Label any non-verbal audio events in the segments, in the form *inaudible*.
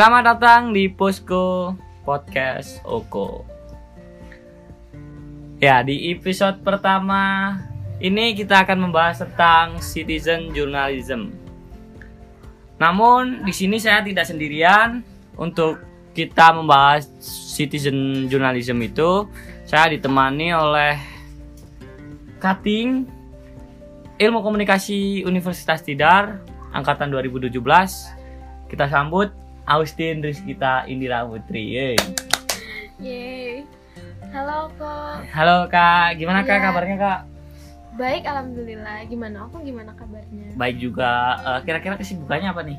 Selamat datang di Posko Podcast Oko. Ya, di episode pertama ini kita akan membahas tentang citizen journalism. Namun di sini saya tidak sendirian untuk kita membahas citizen journalism itu. Saya ditemani oleh Kating Ilmu Komunikasi Universitas Tidar angkatan 2017. Kita sambut Austin Rizkita Indira Putri. Yeay. Yeay. Halo kok. Halo Kak, gimana Kak Iya. kabarnya Kak? Baik alhamdulillah. Gimana aku gimana kabarnya? Baik juga. Eh, Kira-kira kesibukannya apa nih?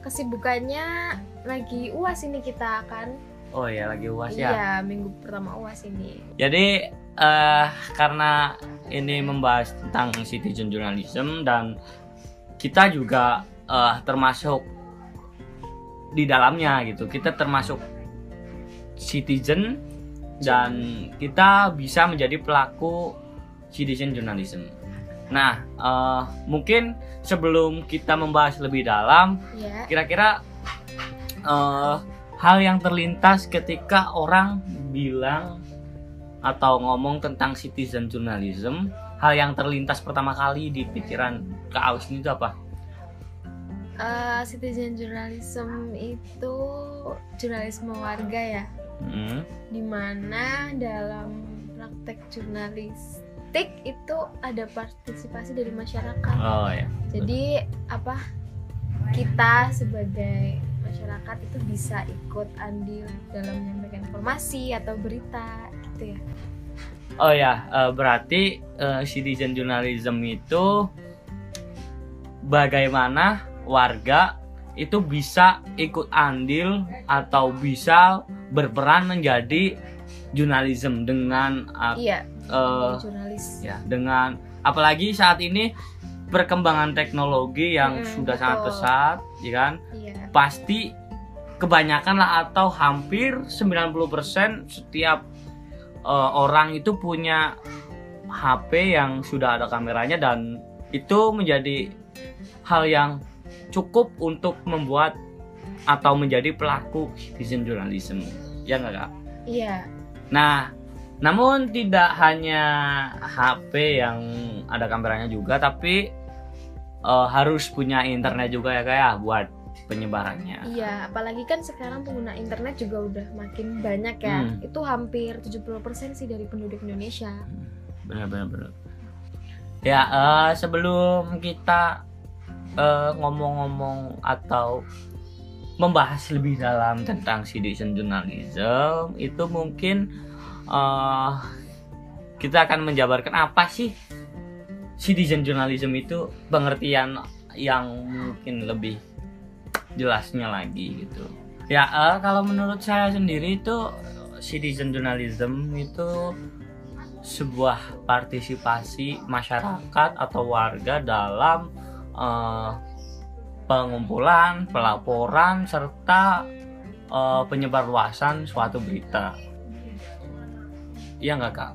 Kesibukannya lagi UAS ini kita kan. Oh ya lagi uas ya. Iya, minggu pertama UAS ini. Jadi eh karena ini membahas tentang citizen journalism dan kita juga eh, termasuk di dalamnya gitu. Kita termasuk citizen dan kita bisa menjadi pelaku citizen journalism. Nah, eh, mungkin sebelum kita membahas lebih dalam, Ya. kira-kira eh, hal yang terlintas ketika orang bilang atau ngomong tentang citizen journalism hal yang terlintas pertama kali di pikiran Kak Austin itu apa? Eh, citizen journalism itu jurnalisme warga ya, Hmm, di mana dalam praktek jurnalistik itu ada partisipasi dari masyarakat. Oh ya. Jadi apa kita sebagai masyarakat itu bisa ikut andil dalam menyampaikan informasi atau berita gitu ya. Oh ya, berarti eh, citizen journalism itu bagaimana warga itu bisa ikut andil atau bisa berperan menjadi jurnalism dengan Iya, menjadi jurnalis. ya dengan apalagi saat ini perkembangan teknologi yang Hmm, sudah sangat betul. pesat ya kan Iya. pasti kebanyakan lah atau hampir 90% setiap eh, orang itu punya HP yang sudah ada kameranya dan itu menjadi hal yang cukup untuk membuat atau menjadi pelaku citizen journalism ya nggak kak? Iya. Nah, namun tidak hanya HP yang ada kameranya juga, tapi eh, harus punya internet juga ya kayak buat penyebarannya. Iya, apalagi kan sekarang pengguna internet juga udah makin banyak ya. Hmm. Itu hampir 70% sih dari penduduk Indonesia. Benar-benar. benar. Ya, eh, sebelum kita eh, ngomong-ngomong atau membahas lebih dalam tentang citizen journalism, itu mungkin eh, kita akan menjabarkan apa sih citizen journalism itu pengertian yang mungkin lebih jelasnya lagi gitu. Ya, eh, kalau menurut saya sendiri itu citizen journalism itu sebuah partisipasi masyarakat atau warga dalam eh, pengumpulan, pelaporan serta eh, penyebarluasan suatu berita. Iya nggak kak?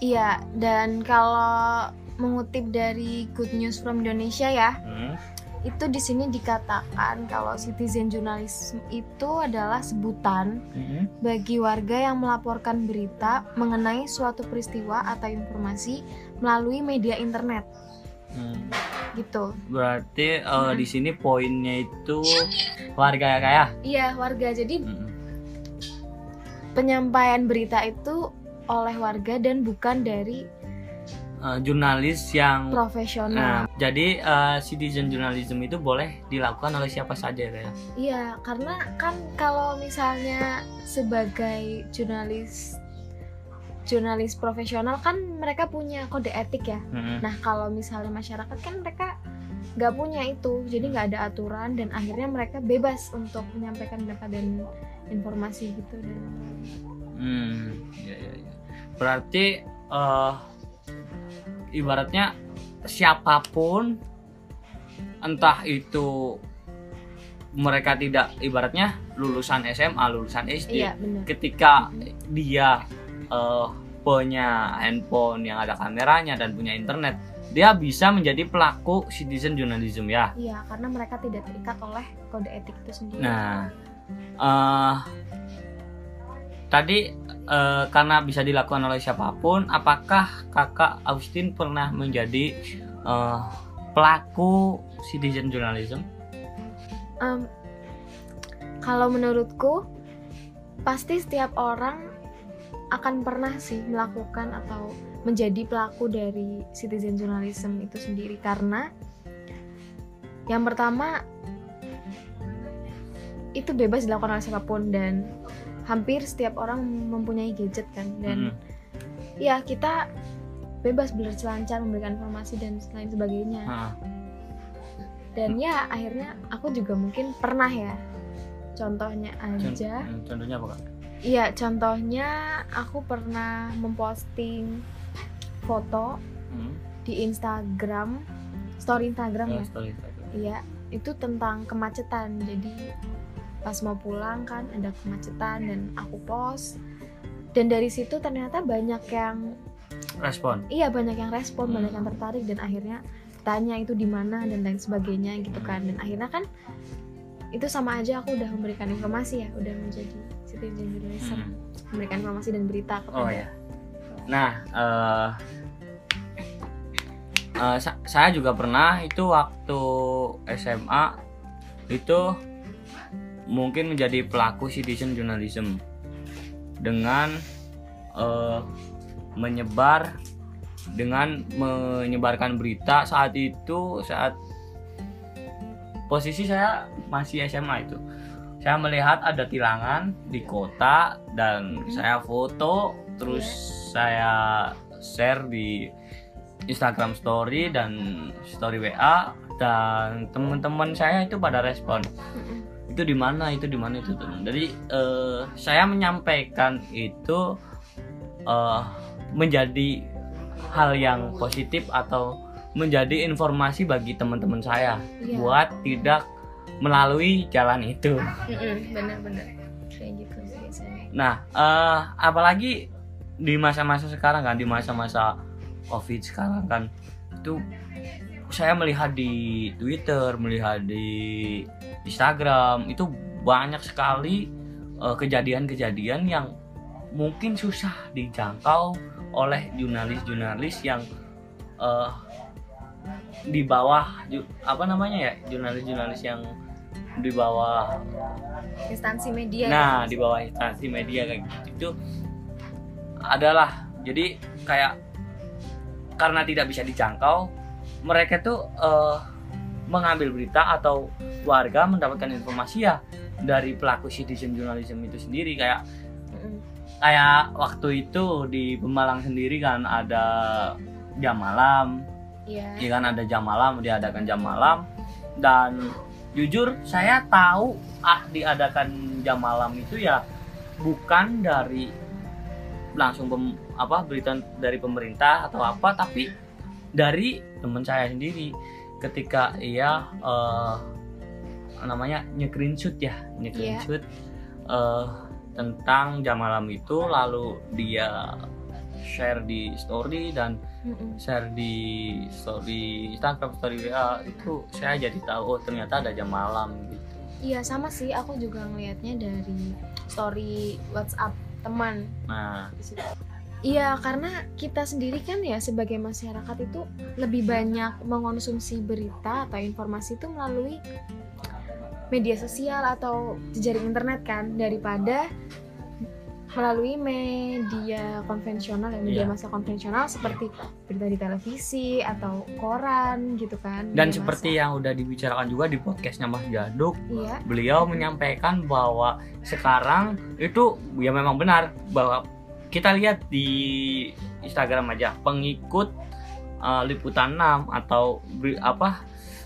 Iya, dan kalau mengutip dari Good News from Indonesia ya, Hmm? itu di sini dikatakan kalau citizen journalism itu adalah sebutan Hmm? bagi warga yang melaporkan berita mengenai suatu peristiwa atau informasi melalui media internet Hmm. Gitu. Berarti eh, di sini poinnya itu warga ya kak ya? Iya, warga. Jadi Hmm. penyampaian berita itu oleh warga dan bukan dari Eh, jurnalis yang profesional. Nah, jadi eh, citizen journalism itu boleh dilakukan oleh siapa saja ya. Ya? Iya, karena kan kalau misalnya sebagai jurnalis jurnalis profesional kan mereka punya kode etik ya. Mm-mm. Nah, kalau misalnya masyarakat kan mereka nggak punya itu, jadi nggak ada aturan dan akhirnya mereka bebas untuk menyampaikan pendapat dan informasi gitu dan Hmm, ya, ya, ya. Berarti eh, ibaratnya siapa pun entah itu mereka tidak ibaratnya lulusan SMA, lulusan SD, iya ketika dia eh, punya handphone yang ada kameranya dan punya internet, dia bisa menjadi pelaku citizen journalism ya. Iya, karena mereka tidak terikat oleh kode etik itu sendiri. Nah, eh tadi eh, karena bisa dilakukan oleh siapa pun, apakah kakak Agustin pernah menjadi eh, pelaku citizen journalism? Em, kalau menurutku pasti setiap orang akan pernah sih melakukan atau menjadi pelaku dari citizen journalism itu sendiri. Karena yang pertama itu bebas dilakukan oleh siapa pun dan hampir setiap orang mempunyai gadget kan. Dan Mm-mm. ya kita bebas berselancar memberikan informasi dan lain sebagainya. Ah, dan ya akhirnya aku juga mungkin pernah ya. Contohnya con- aja. hmm, contohnya apa kak? Iya, contohnya aku pernah memposting foto Hmm, di Instagram, story Instagram ya, ya. story Instagram. Iya, itu tentang kemacetan. Jadi pas mau pulang kan ada kemacetan dan aku post. Dan dari situ ternyata banyak yang Respon. iya banyak yang respon, Hmm. banyak yang tertarik dan akhirnya tanya itu di mana dan lain sebagainya gitu kan. Dan akhirnya kan itu sama aja aku udah memberikan informasi ya, udah menjadi citizen journalism, Hmm. memberikan informasi dan berita kepada Oh ya. Nah, eh eh, sa- saya juga pernah itu waktu SMA itu mungkin menjadi pelaku citizen journalism dengan eh, menyebar dengan menyebarkan berita saat itu saat posisi saya masih SMA itu saya melihat ada tilangan di kota dan Mhm. saya foto terus saya share di Instagram Story dan Story WA dan teman-teman saya itu pada respon itu di mana itu di mana itu tuh. jadi eh, saya menyampaikan itu eh, menjadi hal yang positif atau menjadi informasi bagi teman-teman saya Iya. buat tidak melalui jalan itu. Mm-mm, bener-bener kayak gitu biasanya Nah, eh, apalagi di masa-masa sekarang kan, di masa-masa COVID sekarang kan, itu saya melihat di Twitter, melihat di Instagram itu banyak sekali eh, kejadian-kejadian yang mungkin susah dijangkau oleh jurnalis-jurnalis yang eh, di bawah apa namanya ya jurnalis-jurnalis yang di bawah instansi media. Nah, ya. di bawah instansi media kayak gitu. Itu adalah jadi kayak karena tidak bisa dijangkau, mereka tuh eh, mengambil berita atau warga mendapatkan informasi ya dari pelaku citizen journalism itu sendiri. Kayak kayak waktu itu di Pemalang sendiri kan ada jam malam. Iya. Ya kan ada jam malam diadakan jam malam. Dan jujur saya tahu ah, diadakan jam malam itu ya bukan dari langsung pem- apa berita dari pemerintah atau apa tapi dari teman saya sendiri. Ketika ia eh, namanya nge-screenshot ya nge-screenshot eh, tentang jam malam itu lalu dia share di story dan Share di story Instagram story WA itu saya jadi tahu oh ternyata ada jam malam gitu. iya sama sih aku juga ngelihatnya dari story WhatsApp teman Nah. Iya, karena kita sendiri kan ya sebagai masyarakat itu lebih banyak mengonsumsi berita atau informasi itu melalui media sosial atau jejaring internet kan daripada melalui media konvensional ya media Iya. massa konvensional seperti berita di televisi atau koran gitu kan dan seperti yang udah dibicarakan juga di podcastnya Mas Jaduk, iya beliau menyampaikan bahwa sekarang itu ya memang benar bahwa kita lihat di Instagram aja pengikut eh, liputan 6 atau beri- apa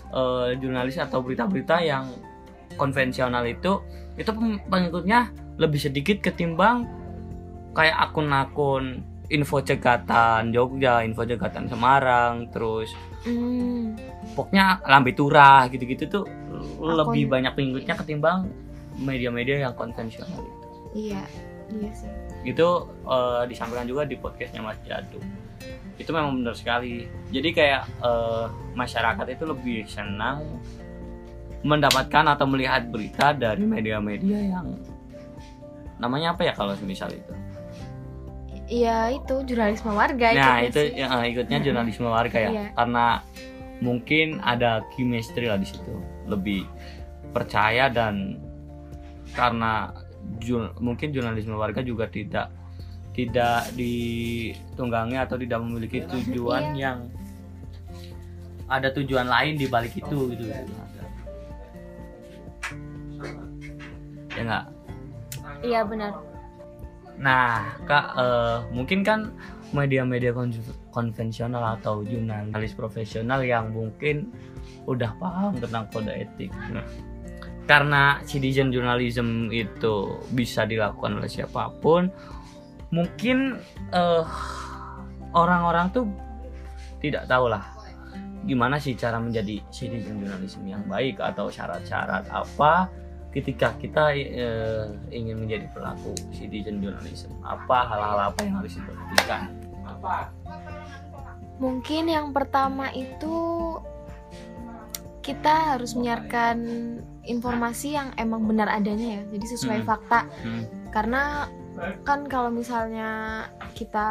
eh, jurnalis atau berita-berita yang konvensional itu itu pengikutnya lebih sedikit ketimbang kayak akun-akun info cegatan Jogja, info cegatan Semarang, terus Hmm, pokoknya lambe turah gitu-gitu tuh lebih banyak pengikutnya ketimbang media-media yang konvensional itu. iya iya sih Itu eh, disampaikan juga di podcastnya Mas Jadu. Itu memang benar sekali. Jadi kayak eh, masyarakat itu lebih senang mendapatkan atau melihat berita dari media-media yang namanya apa ya kalau misal itu? Iya itu jurnalisme warga nah itu sih. ya, eh, ikutnya jurnalisme warga ya. Iya. karena mungkin ada chemistry lah di situ. Lebih percaya dan karena jur- mungkin jurnalisme warga juga tidak tidak ditunggangi atau tidak memiliki tujuan Iya. yang ada tujuan lain di balik itu gitu. Ya nggak Iya benar. Nah, Kak, eh, mungkin kan media-media kon- konvensional atau jurnalis profesional yang mungkin udah paham tentang kode etik. Nah, karena citizen journalism itu bisa dilakukan oleh siapa pun, mungkin eh, orang-orang tuh tidak tahu lah gimana sih cara menjadi citizen journalism yang baik atau syarat-syarat apa ketika kita eh, ingin menjadi pelaku citizen journalism apa hal-hal apa yang harus diperhatikan Mungkin yang pertama itu kita harus menyiarkan informasi yang emang benar adanya ya. Jadi sesuai Hmm. fakta. Hmm. Karena kan kalau misalnya kita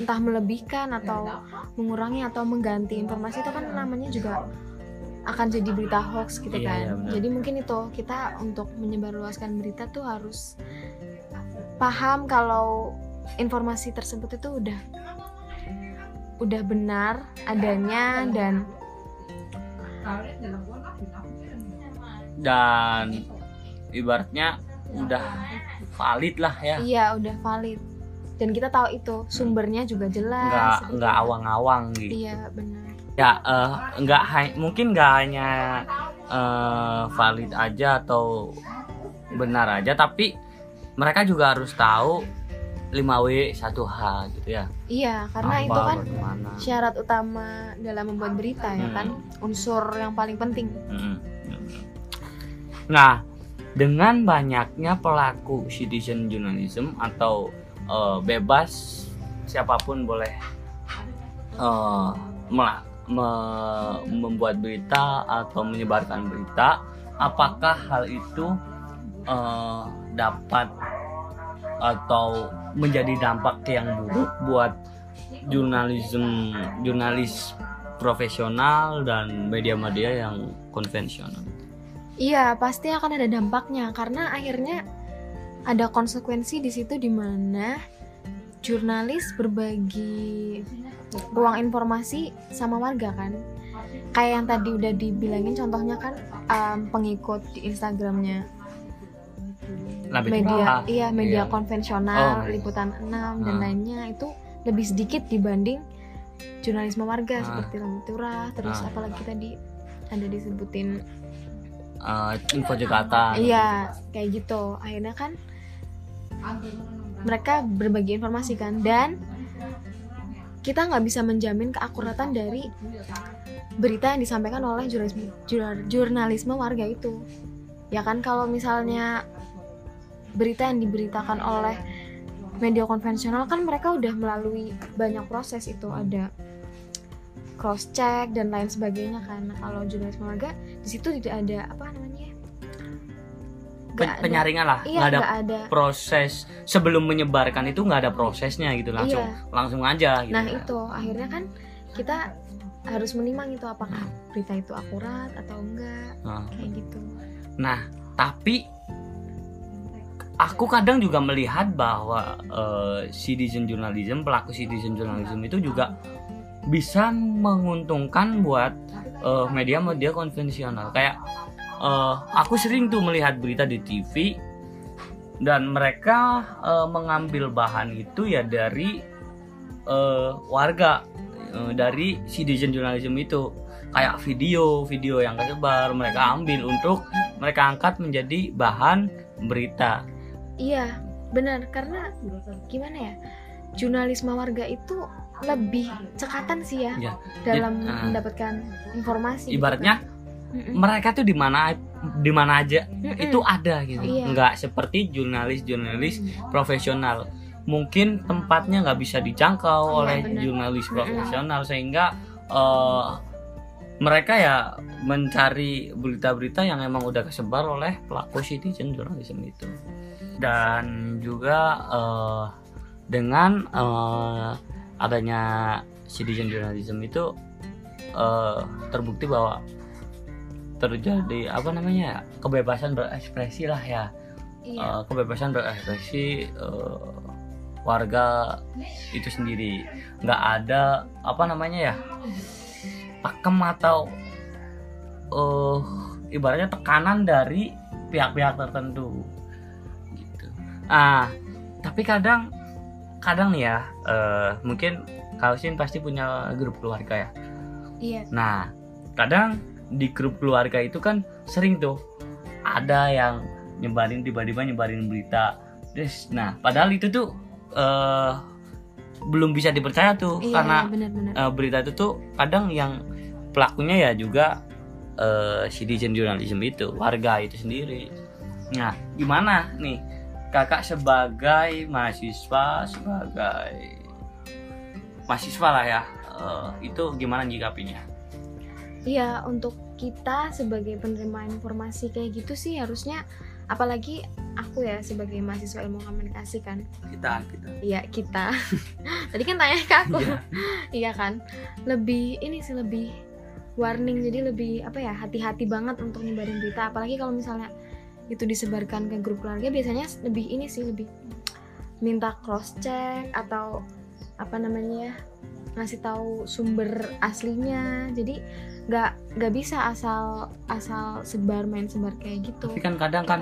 entah melebihkan atau mengurangi atau mengganti informasi itu kan namanya juga akan jadi berita hoax gitu Iya, kan. iya, jadi mungkin itu kita untuk menyebarluaskan berita tuh harus paham kalau informasi tersebut itu udah udah benar adanya dan dan ibaratnya udah valid lah ya. Iya udah valid. Dan kita tahu itu sumbernya juga jelas. Nggak nggak awang-awang gitu. Iya benar ya eh, nggak hai- mungkin nggak hanya eh, valid aja atau benar aja tapi mereka juga harus tahu 5W 1H gitu ya iya karena Apa, itu kan bagaimana. syarat utama dalam membuat berita ya Hmm. kan unsur yang paling penting Mm-mm. Nah, dengan banyaknya pelaku citizen journalism atau eh, bebas siapa pun boleh eh, mela- me- membuat berita atau menyebarkan berita, apakah hal itu eh, dapat atau menjadi dampak yang buruk buat jurnalisme jurnalis profesional dan media-media yang konvensional? Iya, pasti akan ada dampaknya karena akhirnya ada konsekuensi di situ di mana jurnalis berbagi ruang informasi sama warga kan. Kayak yang tadi udah dibilangin contohnya kan em, pengikut di Instagramnya media tua. iya media Iya. konvensional Oh. liputan 6 dan Ah. lainnya itu lebih sedikit dibanding jurnalisme warga Ah. seperti Lampu Turah terus Ah. apalagi tadi ada disebutin Eh, info Jakarta. Iya, kayak gitu. Akhirnya kan mereka berbagi informasi kan dan kita nggak bisa menjamin keakuratan dari berita yang disampaikan oleh jurnalisme jur- jurnalisme warga itu. Ya kan kalau misalnya berita yang diberitakan oleh media konvensional kan mereka udah melalui banyak proses itu ada cross check dan lain sebagainya kan. Nah, kalau jurnalisme warga di situ tidak ada apa namanya? Nggak ada. penyaringan lah, Iya, nggak ada nggak ada. proses sebelum menyebarkan itu nggak ada prosesnya gitu langsung Iya. langsung aja gitu. Nah itu akhirnya kan kita harus menimang itu apakah berita itu akurat atau enggak Nah, kayak gitu. Nah, tapi aku kadang juga melihat bahwa eh, citizen journalism, pelaku citizen journalism itu juga bisa menguntungkan buat eh, media-media konvensional. Kayak eh, aku sering tuh melihat berita di TV dan mereka eh, mengambil bahan itu ya dari eh, warga eh, dari citizen journalism itu kayak video-video yang tersebar mereka ambil untuk mereka angkat menjadi bahan berita. Iya benar karena gimana ya jurnalisme warga itu lebih cekatan sih ya Ya, dalam jadi, ah. mendapatkan informasi. gitu Ibaratnya kan. Mm-mm. mereka tuh di mana di mana aja Mm-mm. itu ada gitu. Iya. Nggak seperti jurnalis-jurnalis profesional. Mungkin tempatnya nggak bisa dijangkau Iya, oleh benar. jurnalis profesional sehingga eh, mereka ya mencari berita-berita yang emang udah kesebar oleh pelaku citizen journalism itu dan juga eh, dengan eh, adanya citizen journalism itu eh, terbukti bahwa terjadi apa namanya ya, kebebasan berekspresi lah ya. Iya. Eh, kebebasan berekspresi eh, warga itu sendiri. Nggak ada apa namanya ya pakem atau eh ibaratnya tekanan dari pihak-pihak tertentu. Gitu. Ah tapi kadang kadang nih ya eh, mungkin Kausin pasti punya grup keluarga ya. Iya. Nah, kadang di grup keluarga itu kan sering tuh ada yang nyebarin tiba-tiba nyebarin berita. Terus, nah padahal itu tuh eh belum bisa dipercaya tuh iya karena benar-benar eh, berita itu tuh kadang yang pelakunya ya juga eh citizen journalism itu warga itu sendiri. Nah, gimana nih kakak sebagai mahasiswa sebagai mahasiswa lah ya eh, itu gimana nyikapinya? Iya, untuk kita sebagai penerima informasi kayak gitu sih harusnya apalagi aku ya sebagai mahasiswa ilmu komunikasi kan. Kita kita. Iya, kita. *laughs* Tadi kan tanya ke aku. Iya. *laughs* Iya kan? Lebih ini sih lebih warning jadi lebih apa ya, hati-hati banget untuk nyebarin berita apalagi kalau misalnya itu disebarkan ke grup keluarga biasanya lebih ini sih lebih minta cross check atau apa namanya ya ngasih tahu sumber aslinya. Jadi nggak nggak bisa asal asal sebar main sebar kayak gitu. Tapi kan kadang kan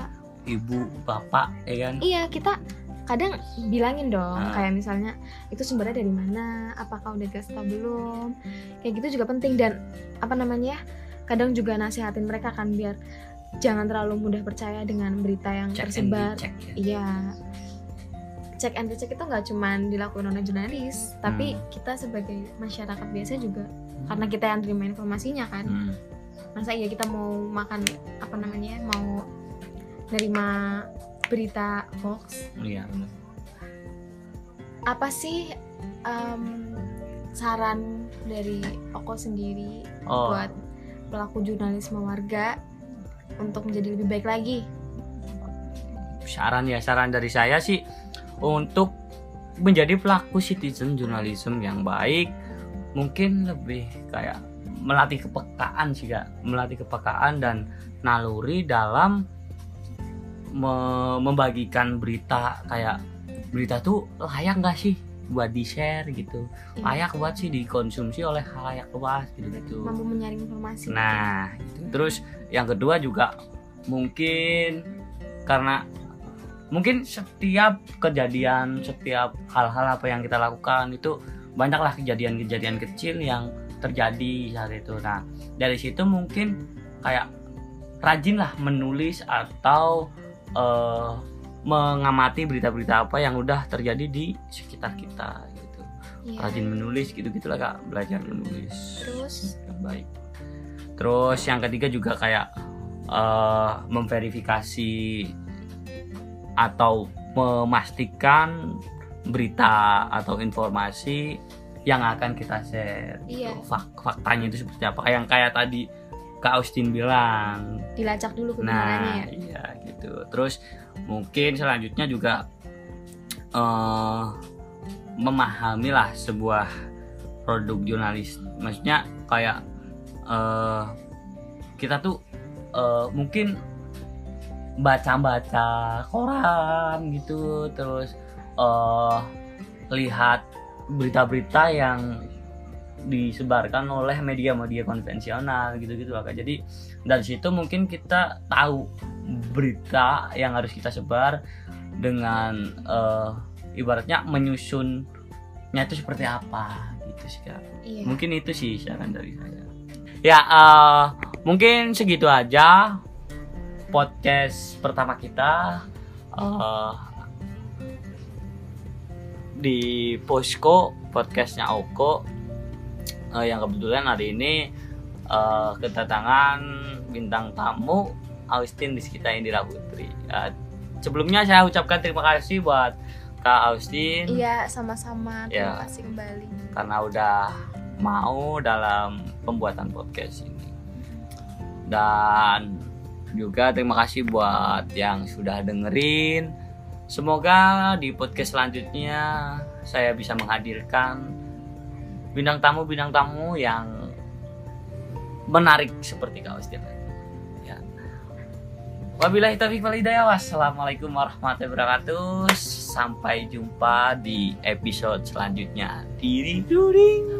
ibu, bapak, ya kan? iya kita kadang bilangin dong Ah. kayak misalnya itu sumbernya dari mana? Apakah udah gas atau belum? Kayak gitu juga penting. Dan apa namanya ya, kadang juga nasihatin mereka kan biar jangan terlalu mudah percaya dengan berita yang and tersebar. ya. iya cek and recheck itu nggak cuma dilakukan oleh jurnalis tapi Hmm. kita sebagai masyarakat biasa juga karena kita yang terima informasinya kan Hmm. masa iya kita mau makan apa namanya mau nerima berita hoax Iya. apa sih em, saran dari Oko sendiri Oh, buat pelaku jurnalisme warga untuk menjadi lebih baik lagi saran ya saran dari saya sih untuk menjadi pelaku citizen journalism yang baik mungkin lebih kayak melatih kepekaan sih kak melatih kepekaan dan naluri dalam me- membagikan berita kayak berita tuh layak nggak sih buat di share gitu Iya. layak buat sih dikonsumsi oleh halayak luas gitu gitu mampu menyaring informasi Nah, gitu. terus yang kedua juga mungkin karena mungkin setiap kejadian, setiap hal-hal apa yang kita lakukan itu banyaklah kejadian-kejadian kecil yang terjadi saat itu. Nah, dari situ mungkin kayak rajinlah menulis atau eh, mengamati berita-berita apa yang udah terjadi di sekitar kita gitu. Iya. Rajin menulis gitu-gitulah Kak, belajar menulis terus yang baik. Terus yang ketiga juga kayak eh, memverifikasi atau memastikan berita atau informasi yang akan kita share. gitu. Iya. Fak- faktanya itu seperti apa? Yang kayak tadi Kak Austin bilang. dilacak dulu kebenarannya Nah, ya iya gitu. Terus mungkin selanjutnya juga eh memahami lah sebuah produk jurnalis. Maksudnya kayak eh kita tuh eh, mungkin baca-baca koran gitu, terus eh lihat berita-berita yang disebarkan oleh media-media konvensional gitu-gitu lah Kak. Jadi dari situ mungkin kita tahu berita yang harus kita sebar dengan eh, ibaratnya menyusunnya itu seperti apa gitu sih kak. Iya. Mungkin itu sih saran dari saya. Ya eh, mungkin segitu aja podcast pertama kita eh, di Posko podcastnya Oko eh, yang kebetulan hari ini eh, kedatangan bintang tamu Austin di sekitar Indira Putri. Eh, sebelumnya saya ucapkan terima kasih buat Kak Austin iya sama-sama terima Ya. kasih kembali karena udah mau dalam pembuatan podcast ini. dan juga terima kasih buat yang sudah dengerin semoga di podcast selanjutnya saya bisa menghadirkan bintang tamu bintang tamu yang menarik seperti kau setiap hari. Ya. Wabillahi taufiq wal hidayah. Wassalamualaikum warahmatullahi wabarakatuh. Sampai jumpa di episode selanjutnya. Diri during.